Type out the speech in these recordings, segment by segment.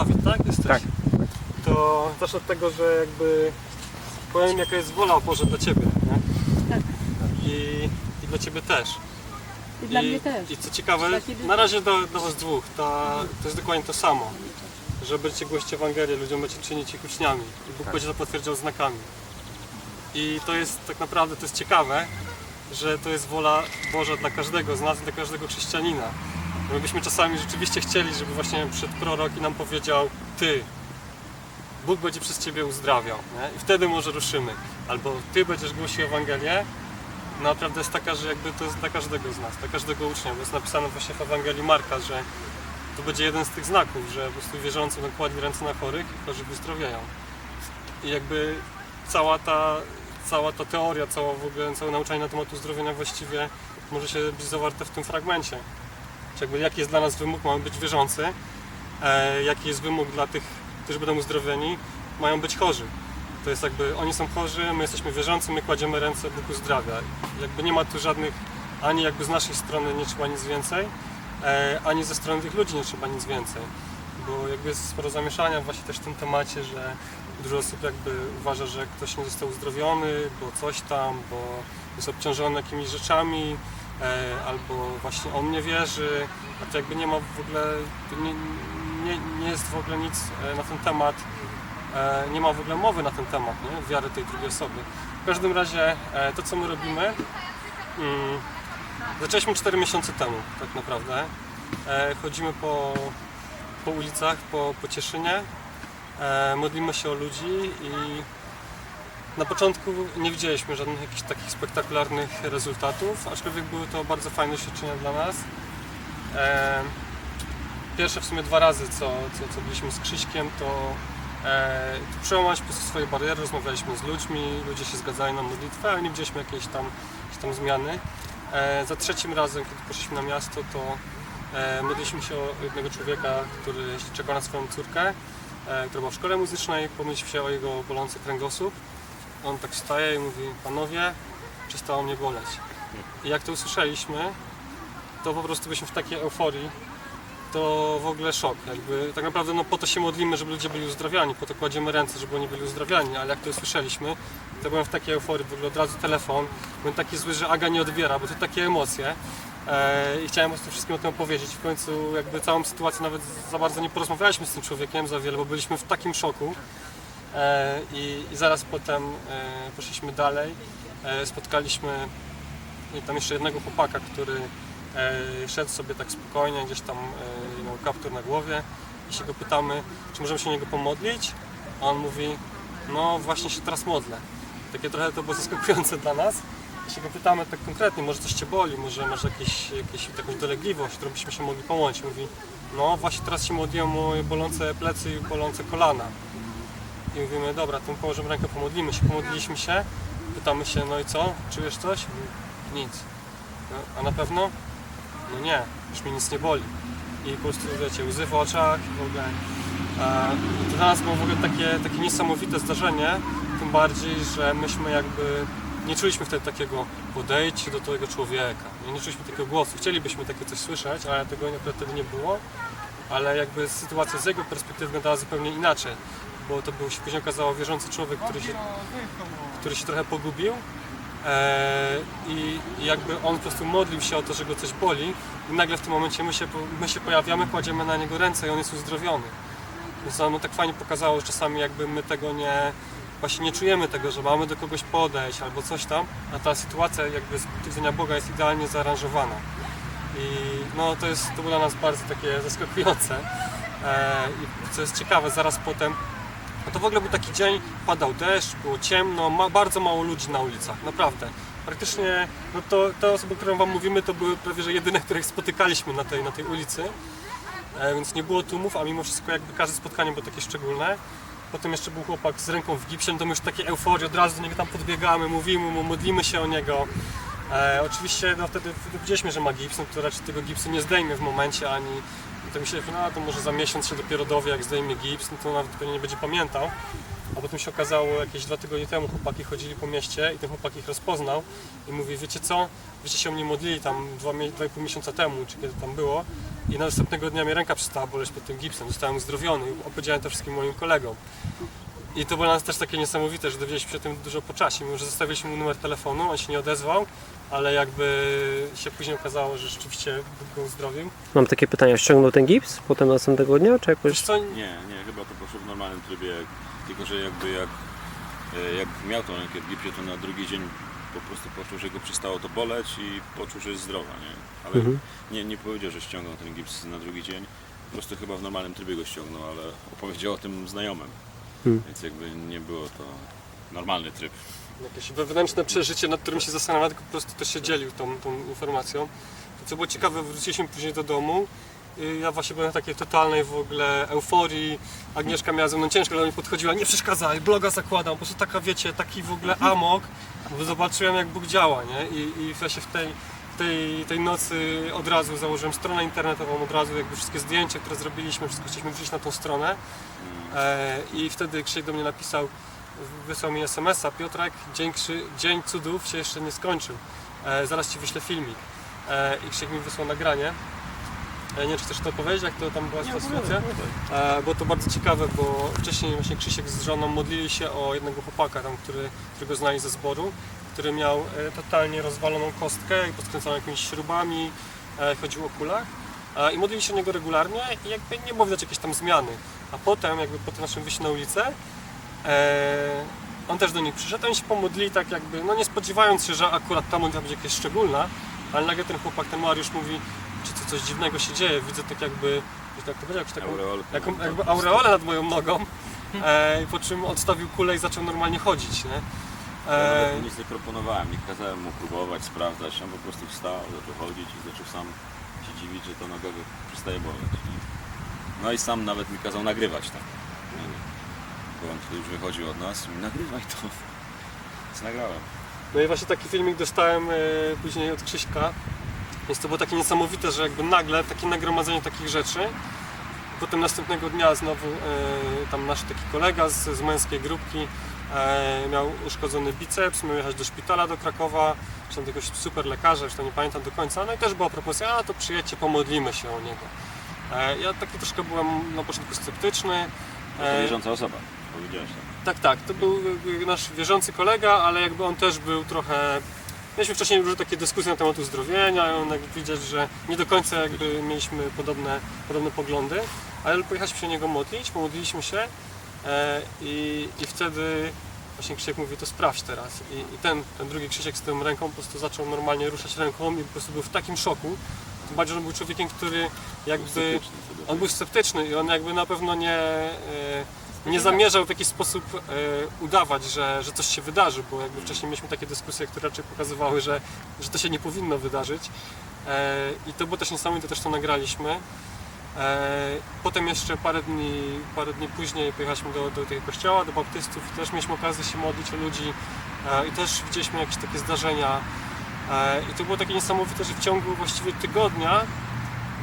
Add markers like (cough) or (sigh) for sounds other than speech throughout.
Dawid, tak? Jesteś? Tak. To zacznę od tego, że jakby powiem jaka jest wola Boże dla Ciebie, nie? Tak. I, I dla Ciebie też. I dla I, mnie też. I co ciekawe, na razie do, do Was dwóch, ta, to jest dokładnie to samo. Że będziecie głosić Ewangelię, ludziom będziecie czynić ich uczniami. I Bóg Tak. będzie to potwierdzał znakami. I to jest tak naprawdę, to jest ciekawe, że to jest wola Boża dla każdego z nas, dla każdego chrześcijanina. My byśmy czasami rzeczywiście chcieli, żeby właśnie przed prorok i nam powiedział Ty, Bóg będzie przez Ciebie uzdrawiał. Nie? I wtedy może ruszymy. Albo Ty będziesz głosił Ewangelię, no, prawda jest taka, że jakby to jest dla każdego z nas, dla każdego ucznia. Bo jest napisane właśnie w Ewangelii Marka, że to będzie jeden z tych znaków, że po prostu wierzący nakładli ręce na chorych i chorzy wyzdrowieją. I jakby cała ta, cała ta teoria, cała w ogóle, całe nauczanie na temat uzdrowienia właściwie może się być zawarte w tym fragmencie. Jakby jaki jest dla nas wymóg, mamy być wierzący, e, jaki jest wymóg dla tych, którzy będą uzdrowieni, mają być chorzy. To jest jakby, oni są chorzy, my jesteśmy wierzący, my kładziemy ręce, Bóg uzdrawia. Jakby nie ma tu żadnych, ani jakby z naszej strony nie trzeba nic więcej, e, ani ze strony tych ludzi nie trzeba nic więcej. Bo jakby jest sporo zamieszania właśnie też w tym temacie, że dużo osób jakby uważa, że ktoś nie został uzdrowiony, bo coś tam, bo jest obciążony jakimiś rzeczami, albo właśnie on nie wierzy, a to jakby nie ma w ogóle, nie, nie, nie jest w ogóle nic e, na ten temat, e, nie ma w ogóle mowy na ten temat, nie? wiary tej drugiej osoby. W każdym razie e, to, co my robimy, mm, zaczęliśmy 4 miesiące temu tak naprawdę. E, chodzimy po, po ulicach, po, po Cieszynie, e, modlimy się o ludzi i na początku nie widzieliśmy żadnych jakichś takich spektakularnych rezultatów, aczkolwiek były to bardzo fajne doświadczenia dla nas. E, pierwsze w sumie dwa razy, co, co, co byliśmy z Krzyśkiem, to e, przełamać po prostu swoje bariery, rozmawialiśmy z ludźmi, ludzie się zgadzali na modlitwę, ale nie widzieliśmy jakiejś tam, jakiejś tam zmiany. E, za trzecim razem, kiedy poszliśmy na miasto, to e, modliliśmy się o jednego człowieka, który czekał na swoją córkę, e, która była w szkole muzycznej, pomyśleliśmy się o jego bolący kręgosłup. On tak wstaje i mówi, panowie, przestało mnie boleć. I jak to usłyszeliśmy, to po prostu byliśmy w takiej euforii, to w ogóle szok. Jakby, tak naprawdę no, po to się modlimy, żeby ludzie byli uzdrawiani, po to kładziemy ręce, żeby oni byli uzdrawiani, ale jak to usłyszeliśmy, to byłem w takiej euforii, w ogóle od razu telefon, byłem taki zły, że Aga nie odbiera, bo to takie emocje. E, I chciałem po prostu wszystkim o tym opowiedzieć. W końcu jakby całą sytuację nawet za bardzo nie porozmawialiśmy z tym człowiekiem za wiele, bo byliśmy w takim szoku. E, i, I zaraz potem e, poszliśmy dalej. E, spotkaliśmy i tam jeszcze jednego chłopaka, który szedł sobie tak spokojnie, gdzieś tam miał kaptur na głowie i się go pytamy, czy możemy się niego pomodlić. A on mówi, no właśnie się teraz modlę. Takie trochę to było zaskakujące dla nas. I się go pytamy tak konkretnie, może coś Cię boli, może masz jakieś, jakieś, jakąś dolegliwość, którą byśmy się mogli pomóc. Mówi, no właśnie teraz się modliłem o moje bolące plecy i bolące kolana. I mówimy, dobra, to położymy rękę, pomodlimy się, pomodliliśmy się, pytamy się, no i co, czujesz coś? Nic. No, a na pewno? No nie, już mi nic nie boli. I po prostu, wiecie, łzy w oczach w ogóle. E, to dla nas było w ogóle takie, takie niesamowite zdarzenie, tym bardziej, że myśmy jakby nie czuliśmy wtedy takiego podejdźcie do tego człowieka. Nie, nie czuliśmy takiego głosu. Chcielibyśmy takie coś słyszeć, ale tego wtedy nie było. Ale jakby sytuacja z jego perspektywy wyglądała zupełnie inaczej bo to był się później okazało wierzący człowiek, który się, który się trochę pogubił e, i, i jakby on po prostu modlił się o to, że go coś boli i nagle w tym momencie my się, my się pojawiamy, kładziemy na niego ręce i on jest uzdrowiony. Więc nam tak fajnie pokazało, że czasami jakby my tego nie, właśnie nie czujemy tego, że mamy do kogoś podejść albo coś tam, a ta sytuacja jakby z widzenia Boga jest idealnie zaaranżowana. I no to jest, to było dla nas bardzo takie zaskakujące. E, I co jest ciekawe, zaraz potem no to w ogóle był taki dzień, padał deszcz, było ciemno, ma, bardzo mało ludzi na ulicach, naprawdę. Praktycznie, no to te osoby, które wam mówimy, to były prawie że jedyne, których spotykaliśmy na tej, na tej ulicy. E, więc nie było tłumów, a mimo wszystko jakby każde spotkanie było takie szczególne. Potem jeszcze był chłopak z ręką w gipsie, no to my już takie euforii, od razu do niego tam podbiegamy, mówimy mu, modlimy się o niego. E, oczywiście no wtedy wiedzieliśmy, że ma gips, no to raczej tego gipsu nie zdejmie w momencie, ani to myśleliśmy, no to może za miesiąc się dopiero dowie, jak zdejmie gips, no to nawet pewnie nie będzie pamiętał. A potem się okazało, jakieś dwa tygodnie temu chłopaki chodzili po mieście i ten chłopak ich rozpoznał i mówi, wiecie co, wyście się o mnie modlili tam dwa, dwa i pół miesiąca temu, czy kiedy tam było i następnego dnia mnie ręka przestała boleć pod tym gipsem, zostałem uzdrowiony i opowiedziałem to wszystkim moim kolegom. I to było dla nas też takie niesamowite, że dowiedzieliśmy się o tym dużo po czasie, mimo że zostawiliśmy mu numer telefonu, on się nie odezwał, ale jakby się później okazało, że rzeczywiście Bóg go uzdrowił. Mam takie pytania, ściągnął ten gips potem następnego dnia, czy Wiesz jakoś... co, Nie, nie, chyba to poszło w normalnym trybie, tylko że jakby jak, e, jak miał tą rękę w gipsie, to na drugi dzień po prostu poczuł, że go przestało to boleć i poczuł, że jest zdrowa, nie? Ale Mhm. nie, nie powiedział, że ściągnął ten gips na drugi dzień, po prostu chyba w normalnym trybie go ściągnął, ale opowiedział o tym znajomym, Mhm. więc jakby nie było to normalny tryb. jakieś wewnętrzne przeżycie, nad którym się zastanawiał, tylko po prostu też się dzielił tą, tą informacją. To co było ciekawe, wróciliśmy później do domu. i Ja właśnie byłem w takiej totalnej w ogóle euforii. Agnieszka miała ze mną ciężko, ale mi podchodziła, nie przeszkadzaj, bloga zakładam. Po prostu taka, wiecie, taki w ogóle amok, bo zobaczyłem jak Bóg działa, nie? I, i ja się w tej, tej, tej nocy od razu założyłem stronę internetową, od razu jakby wszystkie zdjęcia, które zrobiliśmy, wszystko chcieliśmy wrzucić na tą stronę. E, I wtedy Krzysiek do mnie napisał, wysłał mi SMS-a, Piotrek, dzień, krzy, dzień cudów się jeszcze nie skończył. E, zaraz Ci wyślę filmik. E, I Krzysiek mi wysłał nagranie. Nie wiem, czy chcesz to powiedzieć, jak to tam była ta sytuacja? Było to bardzo ciekawe, bo wcześniej właśnie Krzysiek z żoną modlili się o jednego chłopaka, tam, który, którego znali ze zboru, który miał totalnie rozwaloną kostkę i podkręconą jakimiś śrubami, chodził o kulach. I modlili się o niego regularnie i jakby nie było widać jakiejś tam zmiany. A potem, jakby po tym naszym wyjściu na ulicę, e, on też do nich przyszedł, oni się pomodlili tak jakby, no nie spodziewając się, że akurat ta modlitwa będzie jakaś szczególna, ale nagle ten chłopak, ten Mariusz mówi, czy to coś dziwnego się dzieje, widzę tak jakby, jak to powiedział, jakąś taką, Aureolę. jaką, jakby aureolę nad moją nogą, e, po czym odstawił kulę i zaczął normalnie chodzić, nie? Ja E, mu nic nie proponowałem, nie kazałem mu próbować, sprawdzać, on po prostu wstał, zaczął chodzić i zaczął sam się dziwić, że to noga go przestaje boleć. No i sam nawet mi kazał nagrywać tam. nie? Bo on wtedy już wychodził od nas i mówi, nagrywaj to. (laughs) Więc nagrałem. No i właśnie taki filmik dostałem e, później od Krzyśka. Więc to było takie niesamowite, że jakby nagle takie nagromadzenie takich rzeczy. Potem następnego dnia znowu e, tam nasz taki kolega z, z męskiej grupki e, miał uszkodzony biceps, miał jechać do szpitala do Krakowa, czy tam jakiegoś super lekarza, już to nie pamiętam do końca, no i też była propozycja, a to przyjedźcie, pomodlimy się o niego. E, ja taki troszkę byłem na początku sceptyczny. To E, wierząca osoba, powiedziałeś tak. tak, tak, to był nasz wierzący kolega, ale jakby on też był trochę... Mieliśmy wcześniej różne takie dyskusje na temat uzdrowienia i on jakby widać, że nie do końca jakby mieliśmy podobne, podobne poglądy, ale pojechaliśmy się o niego modlić, pomodliliśmy się e, i, i wtedy właśnie Krzysiek mówi, to sprawdź teraz. I, i ten, ten drugi Krzysiek z tą ręką po prostu zaczął normalnie ruszać ręką i po prostu był w takim szoku. Tym bardziej, że on był człowiekiem, który jakby... On był sceptyczny i on jakby na pewno nie, e, nie zamierzał w jakiś sposób e, udawać, że, że coś się wydarzy, bo jakby wcześniej mieliśmy takie dyskusje, które raczej pokazywały, że, że to się nie powinno wydarzyć. E, I to było też niesamowite, też to nagraliśmy. Potem jeszcze parę dni, parę dni później pojechaliśmy do, do tego kościoła, do baptystów i też mieliśmy okazję się modlić o ludzi i też widzieliśmy jakieś takie zdarzenia. E, I to było takie niesamowite, że w ciągu właściwie tygodnia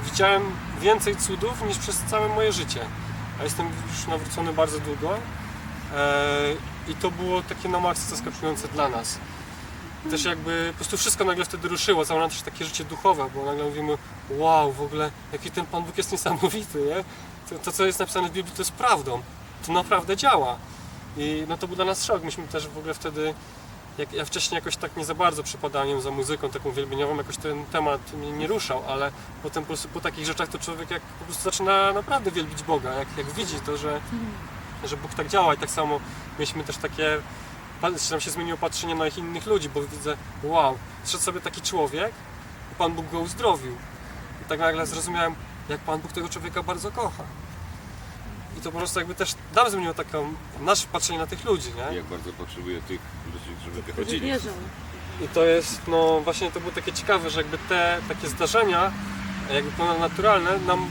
widziałem więcej cudów niż przez całe moje życie. A jestem już nawrócony bardzo długo. E, I to było takie na maksa zaskakujące dla nas. Też jakby po prostu wszystko nagle wtedy ruszyło, całe nasze takie życie duchowe, bo nagle mówimy, wow, w ogóle jaki ten Pan Bóg jest niesamowity, nie? To, to co jest napisane w Biblii to jest prawdą. To naprawdę działa. I no to był dla nas szok. Myśmy też w ogóle wtedy, jak ja wcześniej jakoś tak nie za bardzo przypadałem za muzyką taką wielbieniową, jakoś ten temat mnie nie ruszał, ale potem po po takich rzeczach to człowiek jak po prostu zaczyna naprawdę wielbić Boga, jak, jak widzi to, że, że Bóg tak działa i tak samo mieliśmy też takie, nam się zmieniło patrzenie na innych ludzi, bo widzę, wow, szedł sobie taki człowiek i Pan Bóg go uzdrowił. I tak nagle zrozumiałem, jak Pan Bóg tego człowieka bardzo kocha. I to po prostu jakby też nam zmieniło taką, nasze patrzenie na tych ludzi, nie? Jak bardzo potrzebuję tych ludzi, żeby Którzy wychodzili. wierzą. I to jest, no właśnie to było takie ciekawe, że jakby te takie zdarzenia, jakby ponadnaturalne nam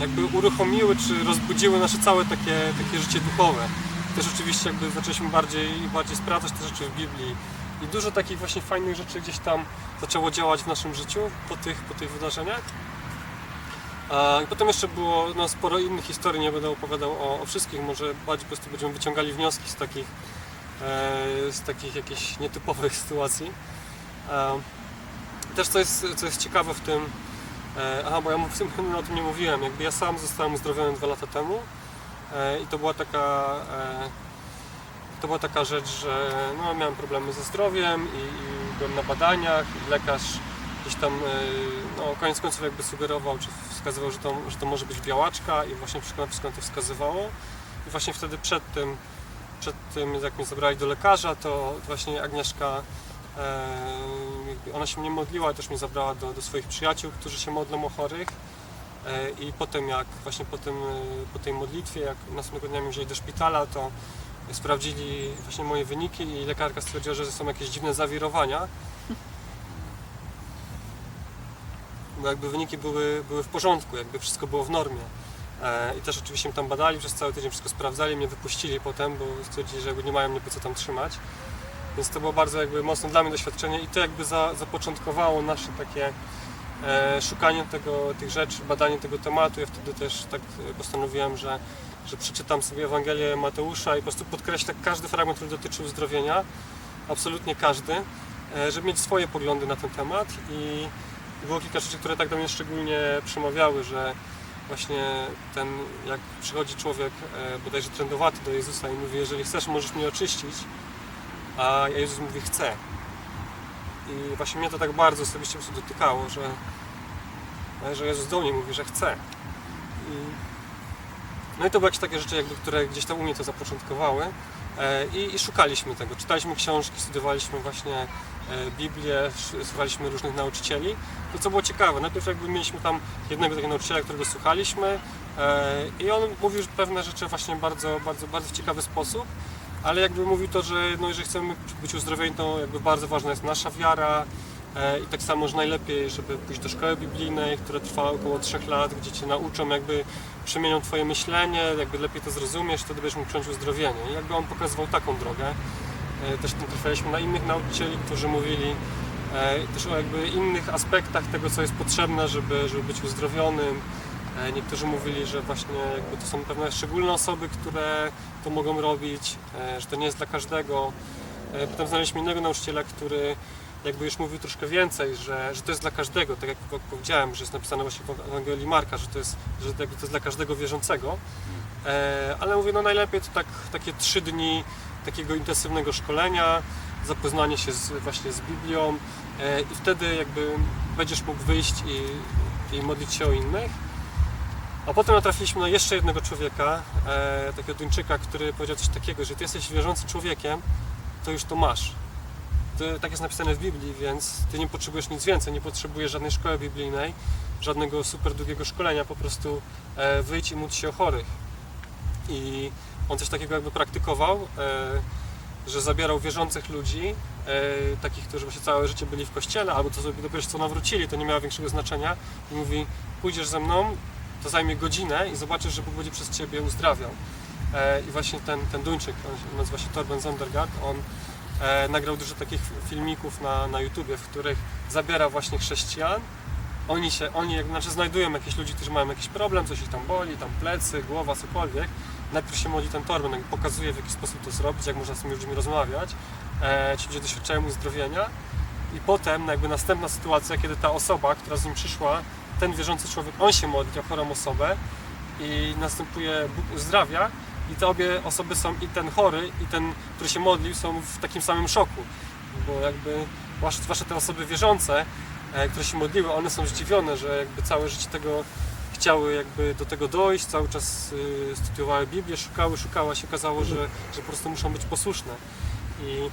jakby uruchomiły czy rozbudziły nasze całe takie, takie życie duchowe. Też oczywiście jakby zaczęliśmy bardziej i bardziej sprawdzać te rzeczy w Biblii i dużo takich właśnie fajnych rzeczy gdzieś tam zaczęło działać w naszym życiu po tych, po tych wydarzeniach. I potem jeszcze było no, sporo innych historii, nie będę opowiadał o, o wszystkich, może bardziej po prostu będziemy wyciągali wnioski z takich, e, z takich jakichś nietypowych (laughs) sytuacji. E, Też co jest, co jest ciekawe w tym, E, aha, bo ja w sumie o tym nie mówiłem. Jakby ja sam zostałem uzdrowiony dwa lata temu i to była taka to była taka rzecz, że no, miałem problemy ze zdrowiem i, i byłem na badaniach i lekarz gdzieś tam no, koniec końców jakby sugerował, czy wskazywał, że to, że to może być białaczka i właśnie wszystko, na to wskazywało. I właśnie wtedy przed tym, przed tym jak mnie zabrali do lekarza, to właśnie Agnieszka e, ona się mnie modliła, też mnie zabrała do, do swoich przyjaciół, którzy się modlą o chorych. E, I potem jak właśnie po, tym, e, po tej modlitwie, jak następnego dnia mnie wzięli do szpitala, to sprawdzili właśnie moje wyniki i lekarka stwierdziła, że są jakieś dziwne zawirowania. Bo jakby wyniki były, były w porządku, jakby wszystko było w normie. E, I też oczywiście mnie tam badali, przez cały tydzień wszystko sprawdzali, mnie wypuścili potem, bo stwierdzili, że jakby nie mają mnie po co tam trzymać. Więc to było bardzo jakby mocne dla mnie doświadczenie i to jakby za, zapoczątkowało nasze takie e, szukanie tego, tych rzeczy, badanie tego tematu. Ja wtedy też tak postanowiłem, że, że przeczytam sobie Ewangelię Mateusza i po prostu podkreślę każdy fragment, który dotyczy uzdrowienia, absolutnie każdy, e, żeby mieć swoje poglądy na ten temat i było kilka rzeczy, które tak do mnie szczególnie przemawiały, że właśnie ten, jak przychodzi człowiek e, bodajże trędowaty do Jezusa i mówi, jeżeli chcesz, możesz mnie oczyścić, a Jezus mówi, chcę. I właśnie mnie to tak bardzo osobiście po dotykało, że, że Jezus do mnie mówi, że chce. I, no i to były jakieś takie rzeczy, jakby, które gdzieś tam u mnie to zapoczątkowały. E, I, I szukaliśmy tego. Czytaliśmy książki, studiowaliśmy właśnie e, Biblię, słuchaliśmy różnych nauczycieli. To co było ciekawe, najpierw jakby mieliśmy tam jednego takiego nauczyciela, którego słuchaliśmy e, i on mówił pewne rzeczy właśnie bardzo, bardzo, bardzo ciekawy sposób, ale jakby mówił to, że no, jeżeli chcemy być uzdrowieni, to jakby bardzo ważna jest nasza wiara i tak samo, że najlepiej, żeby pójść do szkoły biblijnej, która trwa około 3 lat, gdzie Cię nauczą jakby przemienią Twoje myślenie, jakby lepiej to zrozumiesz, wtedy będziesz mógł przyjąć uzdrowienie. I jakby on pokazywał taką drogę. E, Też tam trafialiśmy na innych nauczycieli, którzy mówili e, też o jakby innych aspektach tego, co jest potrzebne, żeby, żeby być uzdrowionym. E, Niektórzy mówili, że właśnie jakby to są pewne szczególne osoby, które to mogą robić, e, że to nie jest dla każdego. E, Potem znaleźliśmy innego nauczyciela, który jakby już mówił troszkę więcej, że, że to jest dla każdego, tak jak powiedziałem, że jest napisane właśnie w Ewangelii Marka, że to jest, że to jest dla każdego wierzącego. E, ale mówię, no najlepiej to tak, takie trzy dni takiego intensywnego szkolenia, zapoznanie się z, właśnie z Biblią e, i wtedy jakby będziesz mógł wyjść i, i modlić się o innych. A potem natrafiliśmy na jeszcze jednego człowieka, e, takiego Duńczyka, który powiedział coś takiego, że ty jesteś wierzącym człowiekiem, to już to masz. Ty, tak jest napisane w Biblii, więc ty nie potrzebujesz nic więcej, nie potrzebujesz żadnej szkoły biblijnej, żadnego super długiego szkolenia, po prostu e, wyjdź i módl się o chorych. I on coś takiego jakby praktykował, e, że zabierał wierzących ludzi, e, takich, którzy właśnie całe życie byli w kościele, albo to sobie dopiero co nawrócili, to nie miało większego znaczenia. I mówi, pójdziesz ze mną, to zajmie godzinę i zobaczysz, że Bóg będzie przez Ciebie uzdrawiał. E, I właśnie ten, ten Duńczyk, on nazywa się Torben Zondergaard, on nagrał dużo takich filmików na, na YouTubie, w których zabiera właśnie chrześcijan. Oni się, oni znaczy znajdują jakieś ludzi, którzy mają jakiś problem, coś ich tam boli, tam plecy, głowa, cokolwiek. Najpierw się modli ten Torben, pokazuje w jaki sposób to zrobić, jak można z tymi ludźmi rozmawiać. E, ci ludzie doświadczają uzdrowienia. I potem no jakby następna sytuacja, kiedy ta osoba, która z nim przyszła, ten wierzący człowiek, on się modli o chorą osobę i następuje Bóg uzdrawia i te obie osoby są, i ten chory, i ten, który się modlił, są w takim samym szoku. Bo jakby, zwłaszcza te osoby wierzące, e, które się modliły, one są zdziwione, że jakby całe życie tego chciały jakby do tego dojść, cały czas y, studiowały Biblię, szukały, szukały, a się okazało, że, że po prostu muszą być posłuszne. I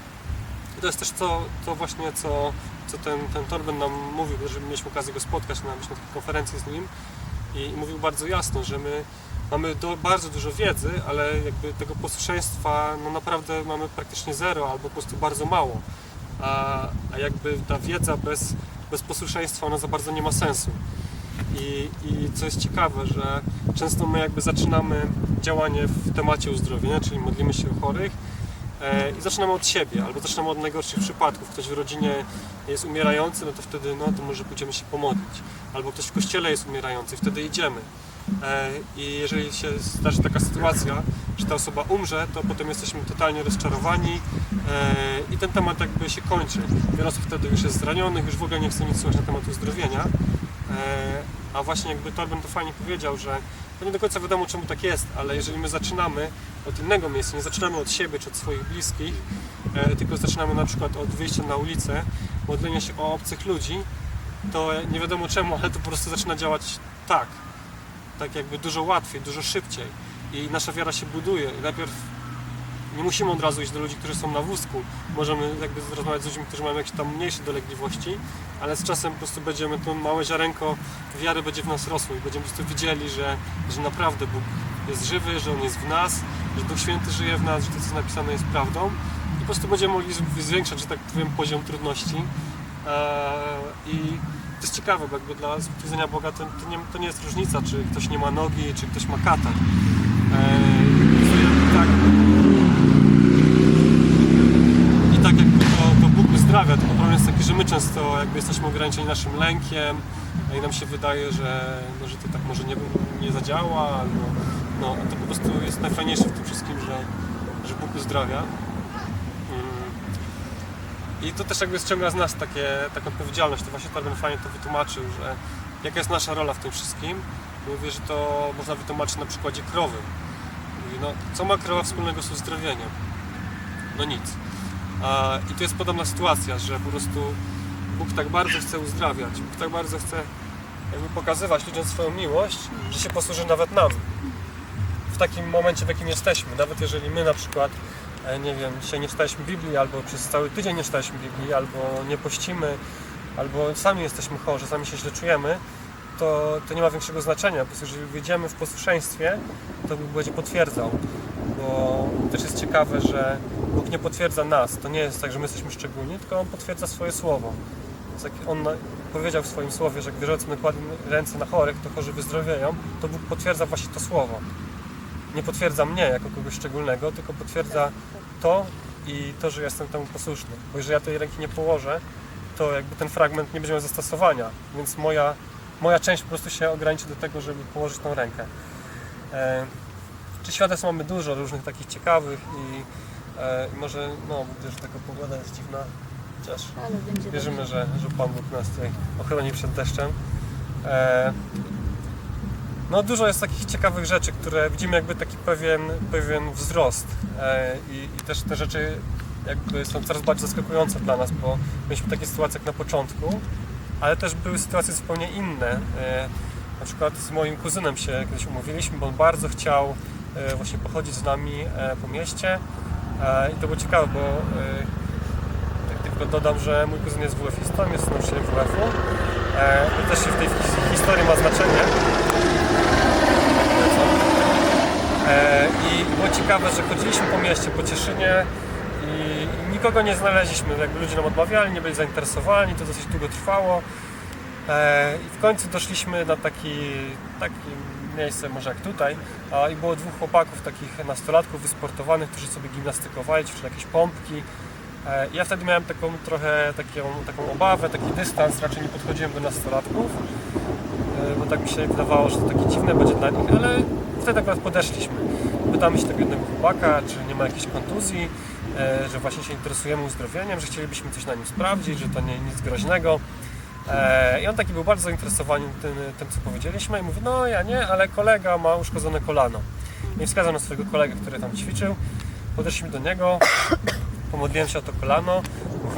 to jest też to, to właśnie, co, co ten, ten Torben nam mówił, że mieliśmy okazję go spotkać na, na takiej konferencji z nim i, i mówił bardzo jasno, że my mamy do, bardzo dużo wiedzy, ale jakby tego posłuszeństwa no naprawdę mamy praktycznie zero albo po prostu bardzo mało. A, a jakby ta wiedza bez, bez posłuszeństwa ona za bardzo nie ma sensu. I, I co jest ciekawe, że często my jakby zaczynamy działanie w temacie uzdrowienia, czyli modlimy się o chorych e, i zaczynamy od siebie, albo zaczynamy od najgorszych przypadków. Ktoś w rodzinie jest umierający, no to wtedy no to może pójdziemy się pomodlić. Albo ktoś w kościele jest umierający, wtedy idziemy. E, I jeżeli się zdarzy taka sytuacja, że ta osoba umrze, to potem jesteśmy totalnie rozczarowani e, i ten temat jakby się kończy. Wiele osób wtedy już jest zranionych, już w ogóle nie chce nic słuchać na temat uzdrowienia. a właśnie jakby Torben to fajnie powiedział, że to nie do końca wiadomo czemu tak jest, ale jeżeli my zaczynamy od innego miejsca, nie zaczynamy od siebie czy od swoich bliskich, e, tylko zaczynamy na przykład od wyjścia na ulicę, modlenia się o obcych ludzi, to nie wiadomo czemu, ale to po prostu zaczyna działać tak. Tak jakby dużo łatwiej, dużo szybciej. I nasza wiara się buduje. Najpierw nie musimy od razu iść do ludzi, którzy są na wózku. Możemy jakby rozmawiać z ludźmi, którzy mają jakieś tam mniejsze dolegliwości, ale z czasem po prostu będziemy, to małe ziarenko wiary będzie w nas rosło i będziemy po prostu widzieli, że, że naprawdę Bóg jest żywy, że On jest w nas, że Duch Święty żyje w nas, że to, co napisane jest prawdą i po prostu będziemy mogli zwiększać, że tak powiem, poziom trudności. Eee, I to jest ciekawe, bo jakby dla stwierdzenia Boga to, to, nie, to nie jest różnica, czy ktoś nie ma nogi, czy ktoś ma katar. Eee, jakby tak, i tak jakby to, to Bóg uzdrawia, tylko problem jest taki, że my często jakby jesteśmy ograniczeni naszym lękiem i nam się wydaje, że, no, że to tak może nie, nie zadziała, albo no, to po prostu jest najfajniejsze w tym wszystkim, że, że Bóg uzdrawia. I to też jakby ściąga z nas takie, taką odpowiedzialność, to właśnie Torben fajnie to wytłumaczył, że jaka jest nasza rola w tym wszystkim. Mówię, że to można wytłumaczyć na przykładzie krowy. Mówi, no, co ma krowa wspólnego z uzdrowieniem? No nic. A, I to jest podobna sytuacja, że po prostu Bóg tak bardzo chce uzdrawiać, Bóg tak bardzo chce jakby pokazywać ludziom swoją miłość, że się posłuży nawet nam. W takim momencie, w jakim jesteśmy. Nawet jeżeli my na przykład, nie wiem, dzisiaj nie czytaliśmy Biblii, albo przez cały tydzień nie czytaliśmy Biblii, albo nie pościmy, albo sami jesteśmy chorzy, sami się źle czujemy, to, to nie ma większego znaczenia. Po prostu jeżeli wyjdziemy w posłuszeństwie, to Bóg będzie potwierdzał. Bo też jest ciekawe, że Bóg nie potwierdza nas. To nie jest tak, że my jesteśmy szczególni, tylko On potwierdza swoje słowo. On powiedział w swoim słowie, że jak wierzący nakładną ręce na chorych, to chorzy wyzdrowieją, to Bóg potwierdza właśnie to słowo. Nie potwierdza mnie jako kogoś szczególnego, tylko potwierdza to i to, że jestem temu posłuszny. Bo jeżeli ja tej ręki nie położę, to jakby ten fragment nie będzie miał zastosowania, więc moja, moja część po prostu się ograniczy do tego, żeby położyć tą rękę. E, czy świadectw mamy dużo różnych takich ciekawych i, e, może, no widzę, że taka pogoda jest dziwna, chociaż wierzymy, że, że Pan Bóg nas tutaj ochroni przed deszczem. E, no dużo jest takich ciekawych rzeczy, które widzimy jakby taki pewien, pewien wzrost e, i, i też te rzeczy jakby są coraz bardziej zaskakujące dla nas, bo mieliśmy takie sytuacje jak na początku, ale też były sytuacje zupełnie inne. E, na przykład z moim kuzynem się kiedyś umówiliśmy, bo on bardzo chciał e, właśnie pochodzić z nami po mieście i to było ciekawe, bo tylko dodam, że mój kuzyn jest WF-istą, jest nauczycielem WF-u. E, też się w tej his- historii ma znaczenie. E, I było ciekawe, że chodziliśmy po mieście, po Cieszynie i i nikogo nie znaleźliśmy. Jakby ludzie nam odmawiali, nie byli zainteresowani, to dosyć długo trwało. E, I w końcu doszliśmy na taki, taki miejsce, może jak tutaj, a, i było dwóch chłopaków, takich nastolatków wysportowanych, którzy sobie gimnastykowali, ćwiczyli jakieś pompki. E, Ja wtedy miałem taką trochę taką, taką obawę, taki dystans, raczej nie podchodziłem do nastolatków, e, bo tak mi się wydawało, że to takie dziwne będzie dla nich, ale wtedy akurat podeszliśmy. Pytamy się tego jednego chłopaka, czy nie ma jakiejś kontuzji, e, że właśnie się interesujemy uzdrowieniem, że chcielibyśmy coś na nim sprawdzić, że to nie nic groźnego. I on taki był bardzo zainteresowany tym, tym, co powiedzieliśmy i mówi, no ja nie, ale kolega ma uszkodzone kolano. I wskazał na swojego kolegę, który tam ćwiczył. Podeszliśmy do niego, pomodliłem się o to kolano.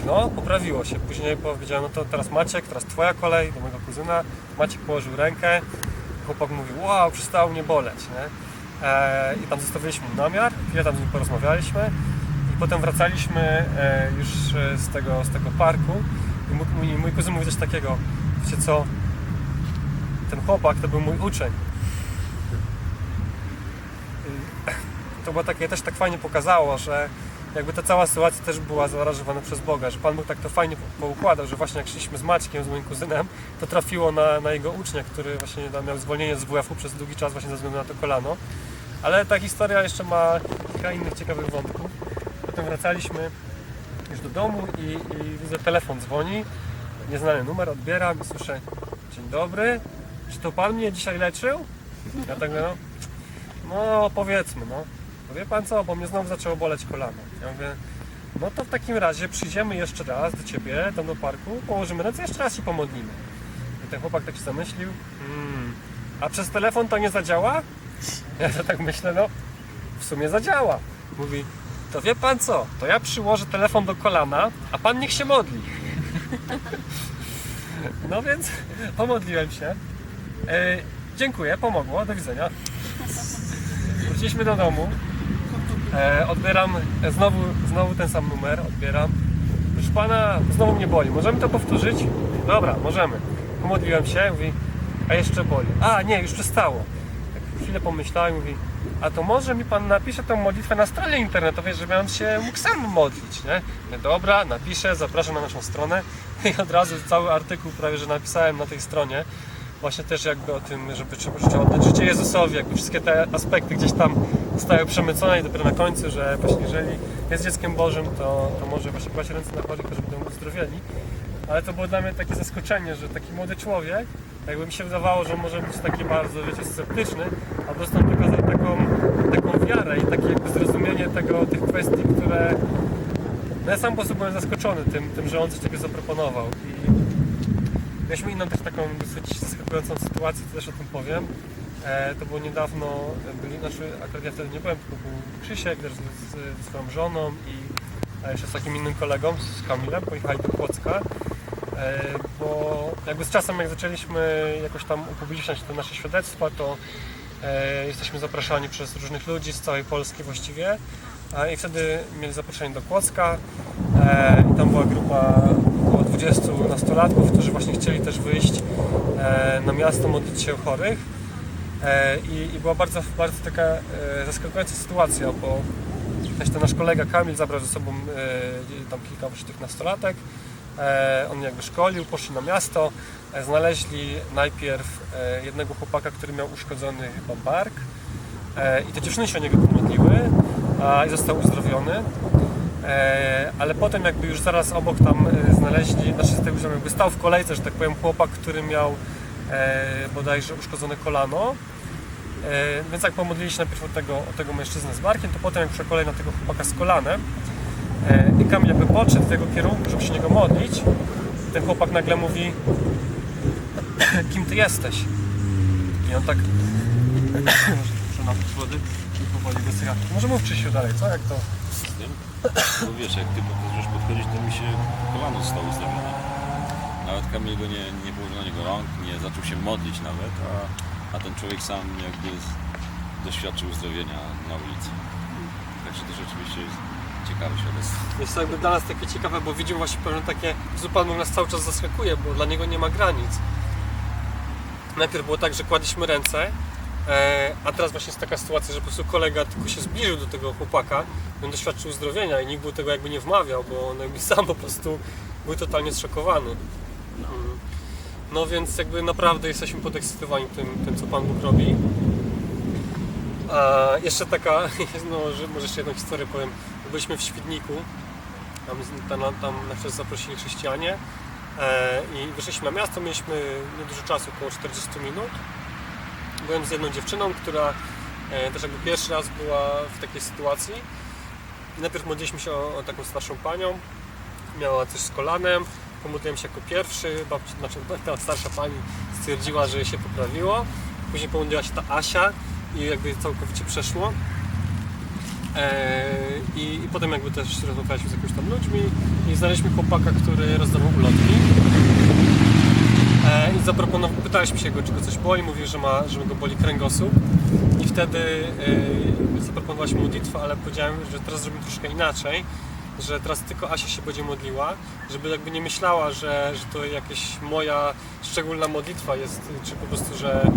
No poprawiło się. Później powiedziałem, no to teraz Maciek, teraz twoja kolej, do mojego kuzyna. Maciek położył rękę. Chłopak mówi, wow, przestało mnie boleć. Nie? E, I tam zostawiliśmy namiar, chwilę tam z nim porozmawialiśmy. I potem wracaliśmy e, już e, z tego, z tego parku i mój, mój, mój kuzyn mówi coś takiego, wiecie co, ten chłopak to był mój uczeń. I to było takie, też tak fajnie pokazało, że jakby ta cała sytuacja też była zaaranżowana przez Boga, że Pan Bóg tak to fajnie po- poukładał, że właśnie jak szliśmy z Maćkiem, z moim kuzynem, to trafiło na, na jego ucznia, który właśnie miał zwolnienie z WF-u przez długi czas właśnie ze względu na to kolano. Ale ta historia jeszcze ma kilka innych ciekawych wątków. Potem wracaliśmy już do domu i, i widzę telefon dzwoni, nieznany numer, odbieram i słyszę Dzień dobry, czy to Pan mnie dzisiaj leczył? Ja tak no, no powiedzmy, no. Wie Pan co, bo mnie znowu zaczęło boleć kolano. Ja mówię, no to w takim razie przyjdziemy jeszcze raz do Ciebie, tam do parku, położymy ręce, jeszcze raz się pomodlimy. I ten chłopak tak się zamyślił. Mm, a przez telefon to nie zadziała? (laughs) Ja to tak myślę, no w sumie zadziała. Mówi, to wie pan co, to ja przyłożę telefon do kolana, a pan niech się modli. (laughs) No więc pomodliłem się. E, dziękuję, pomogło, do widzenia. Wróciliśmy do domu. E, odbieram e, znowu, znowu ten sam numer, odbieram. Proszę pana, znowu mnie boli. Możemy to powtórzyć? Dobra, możemy. Pomodliłem się, mówi, a jeszcze boli. A, nie, już przestało. Tak chwilę pomyślałem, mówi, a to może mi pan napisze tą modlitwę na stronie internetowej, żeby on się mógł sam modlić, nie? Mówię, Dobra, napiszę, zapraszam na naszą stronę (laughs) i od razu cały artykuł prawie, że napisałem na tej stronie. Właśnie też jakby o tym, żeby trzeba trzeba oddać życie Jezusowi, jakby wszystkie te aspekty gdzieś tam zostały przemycone i dopiero na końcu, że właśnie jeżeli jest dzieckiem Bożym, to, to może właśnie kłaść ręce na chorych, żeby będą uzdrowieni. Ale to było dla mnie takie zaskoczenie, że taki młody człowiek, jakby mi się wydawało, że może być taki bardzo, wiecie, sceptyczny, a po prostu pokazał taką, taką wiarę i takie jakby zrozumienie tego, tych kwestii, które no ja sam po prostu byłem zaskoczony tym, tym, że on coś takiego zaproponował. I mieliśmy inną też taką dosyć zaskakującą sytuację, to też o tym powiem. E, to było niedawno, e, byli, znaczy akurat ja wtedy nie byłem, tylko był Krzysiek też z, z, swoją żoną i a jeszcze z takim innym kolegą, z Kamilem, pojechali do Płocka. E, bo jakby z czasem jak zaczęliśmy jakoś tam upubliczniać te nasze świadectwa, to e, jesteśmy zapraszani przez różnych ludzi z całej Polski właściwie. A, I wtedy mieli zaproszenie do Kłodzka e, i tam była grupa około 20 nastolatków, którzy właśnie chcieli też wyjść e, na miasto, modlić się o chorych. E, i, I była bardzo, bardzo taka e, zaskakująca sytuacja, bo też ten nasz kolega Kamil zabrał ze sobą e, tam kilka właśnie tych nastolatek. On jakby szkolił, poszli na miasto, znaleźli najpierw jednego chłopaka, który miał uszkodzony chyba bark i te dziewczyny się o niego pomodliły a, i został uzdrowiony. Ale potem jakby już zaraz obok tam znaleźli, znaczy z tego jakby stał w kolejce, że tak powiem, chłopak, który miał bodajże uszkodzone kolano. E, więc jak pomodlili się najpierw o tego, o tego mężczyznę z barkiem, to potem jak przyszła kolej na tego chłopaka z kolanem i Kamil jakby podszedł w tego kierunku, żeby się niego modlić, ten chłopak nagle mówi (clears throat) kim ty jesteś? I on tak (clears throat) muszę napić wody i powoli wysycha. Może mów Krzysiu dalej, co? Jak to? Z? Bo wiesz, jak ty zaczniesz podchodzić, to mi się kolano zostało ustawione. Nawet Kamil go nie, nie położył na niego rąk, nie zaczął się modlić nawet, a, a ten człowiek sam jakby doświadczył uzdrowienia na ulicy. Także to rzeczywiście jest ciekawe świadectwo. Jest to jakby dla nas takie ciekawe, bo widzimy właśnie pewne takie, Bóg nas cały czas zaskakuje, bo dla Niego nie ma granic. Najpierw było tak, że kładliśmy ręce, e, a teraz właśnie jest taka sytuacja, że po prostu kolega tylko się zbliżył do tego chłopaka, on doświadczył uzdrowienia i nikt mu tego jakby nie wmawiał, bo on jakby (laughs) sam po prostu był totalnie zszokowany. No więc jakby naprawdę jesteśmy podekscytowani tym, tym co Pan Bóg robi. A jeszcze taka, (laughs) no, że może jeszcze jedną historię powiem. Byliśmy w Świdniku, tam, tam, tam zaprosili chrześcijanie e, i wyszliśmy na miasto, mieliśmy niedużo czasu, około 40 minut. Byłem z jedną dziewczyną, która e, też jakby pierwszy raz była w takiej sytuacji. Najpierw modliliśmy się o, o taką starszą panią, miała coś z kolanem, pomodliłem się jako pierwszy, babci, znaczy ta starsza pani stwierdziła, że się poprawiło. Później pomodliła się ta Asia i jakby całkowicie przeszło. Eee, i, I potem jakby też rozmawialiśmy z jakimiś tam ludźmi i znaleźliśmy chłopaka, który rozdawał ulotki. Eee, I zaproponował, pytaliśmy się go, czy go coś boli, mówił, że, ma, że go boli kręgosłup. I wtedy eee, zaproponowaliśmy modlitwę, ale powiedziałem, że teraz zrobimy troszkę inaczej, że teraz tylko Asia się będzie modliła, żeby jakby nie myślała, że, że to jakaś moja szczególna modlitwa jest, czy po prostu, że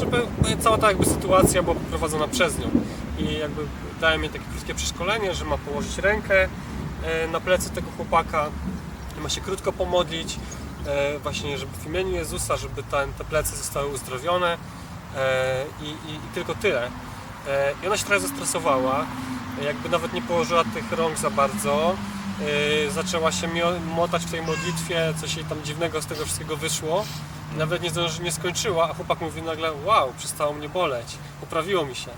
żeby cała ta jakby sytuacja była poprowadzona przez nią. I jakby dałem jej takie krótkie przeszkolenie, że ma położyć rękę e, na plecy tego chłopaka, ma się krótko pomodlić, e, właśnie żeby w imieniu Jezusa, żeby ten, te plecy zostały uzdrowione e, i, i, i tylko tyle. I ona się trochę zestresowała, jakby nawet nie położyła tych rąk za bardzo. E, Zaczęła się motać w tej modlitwie, coś jej tam dziwnego z tego wszystkiego wyszło. Nawet nie nie skończyła, a chłopak mówi nagle, wow, przestało mnie boleć, poprawiło mi się.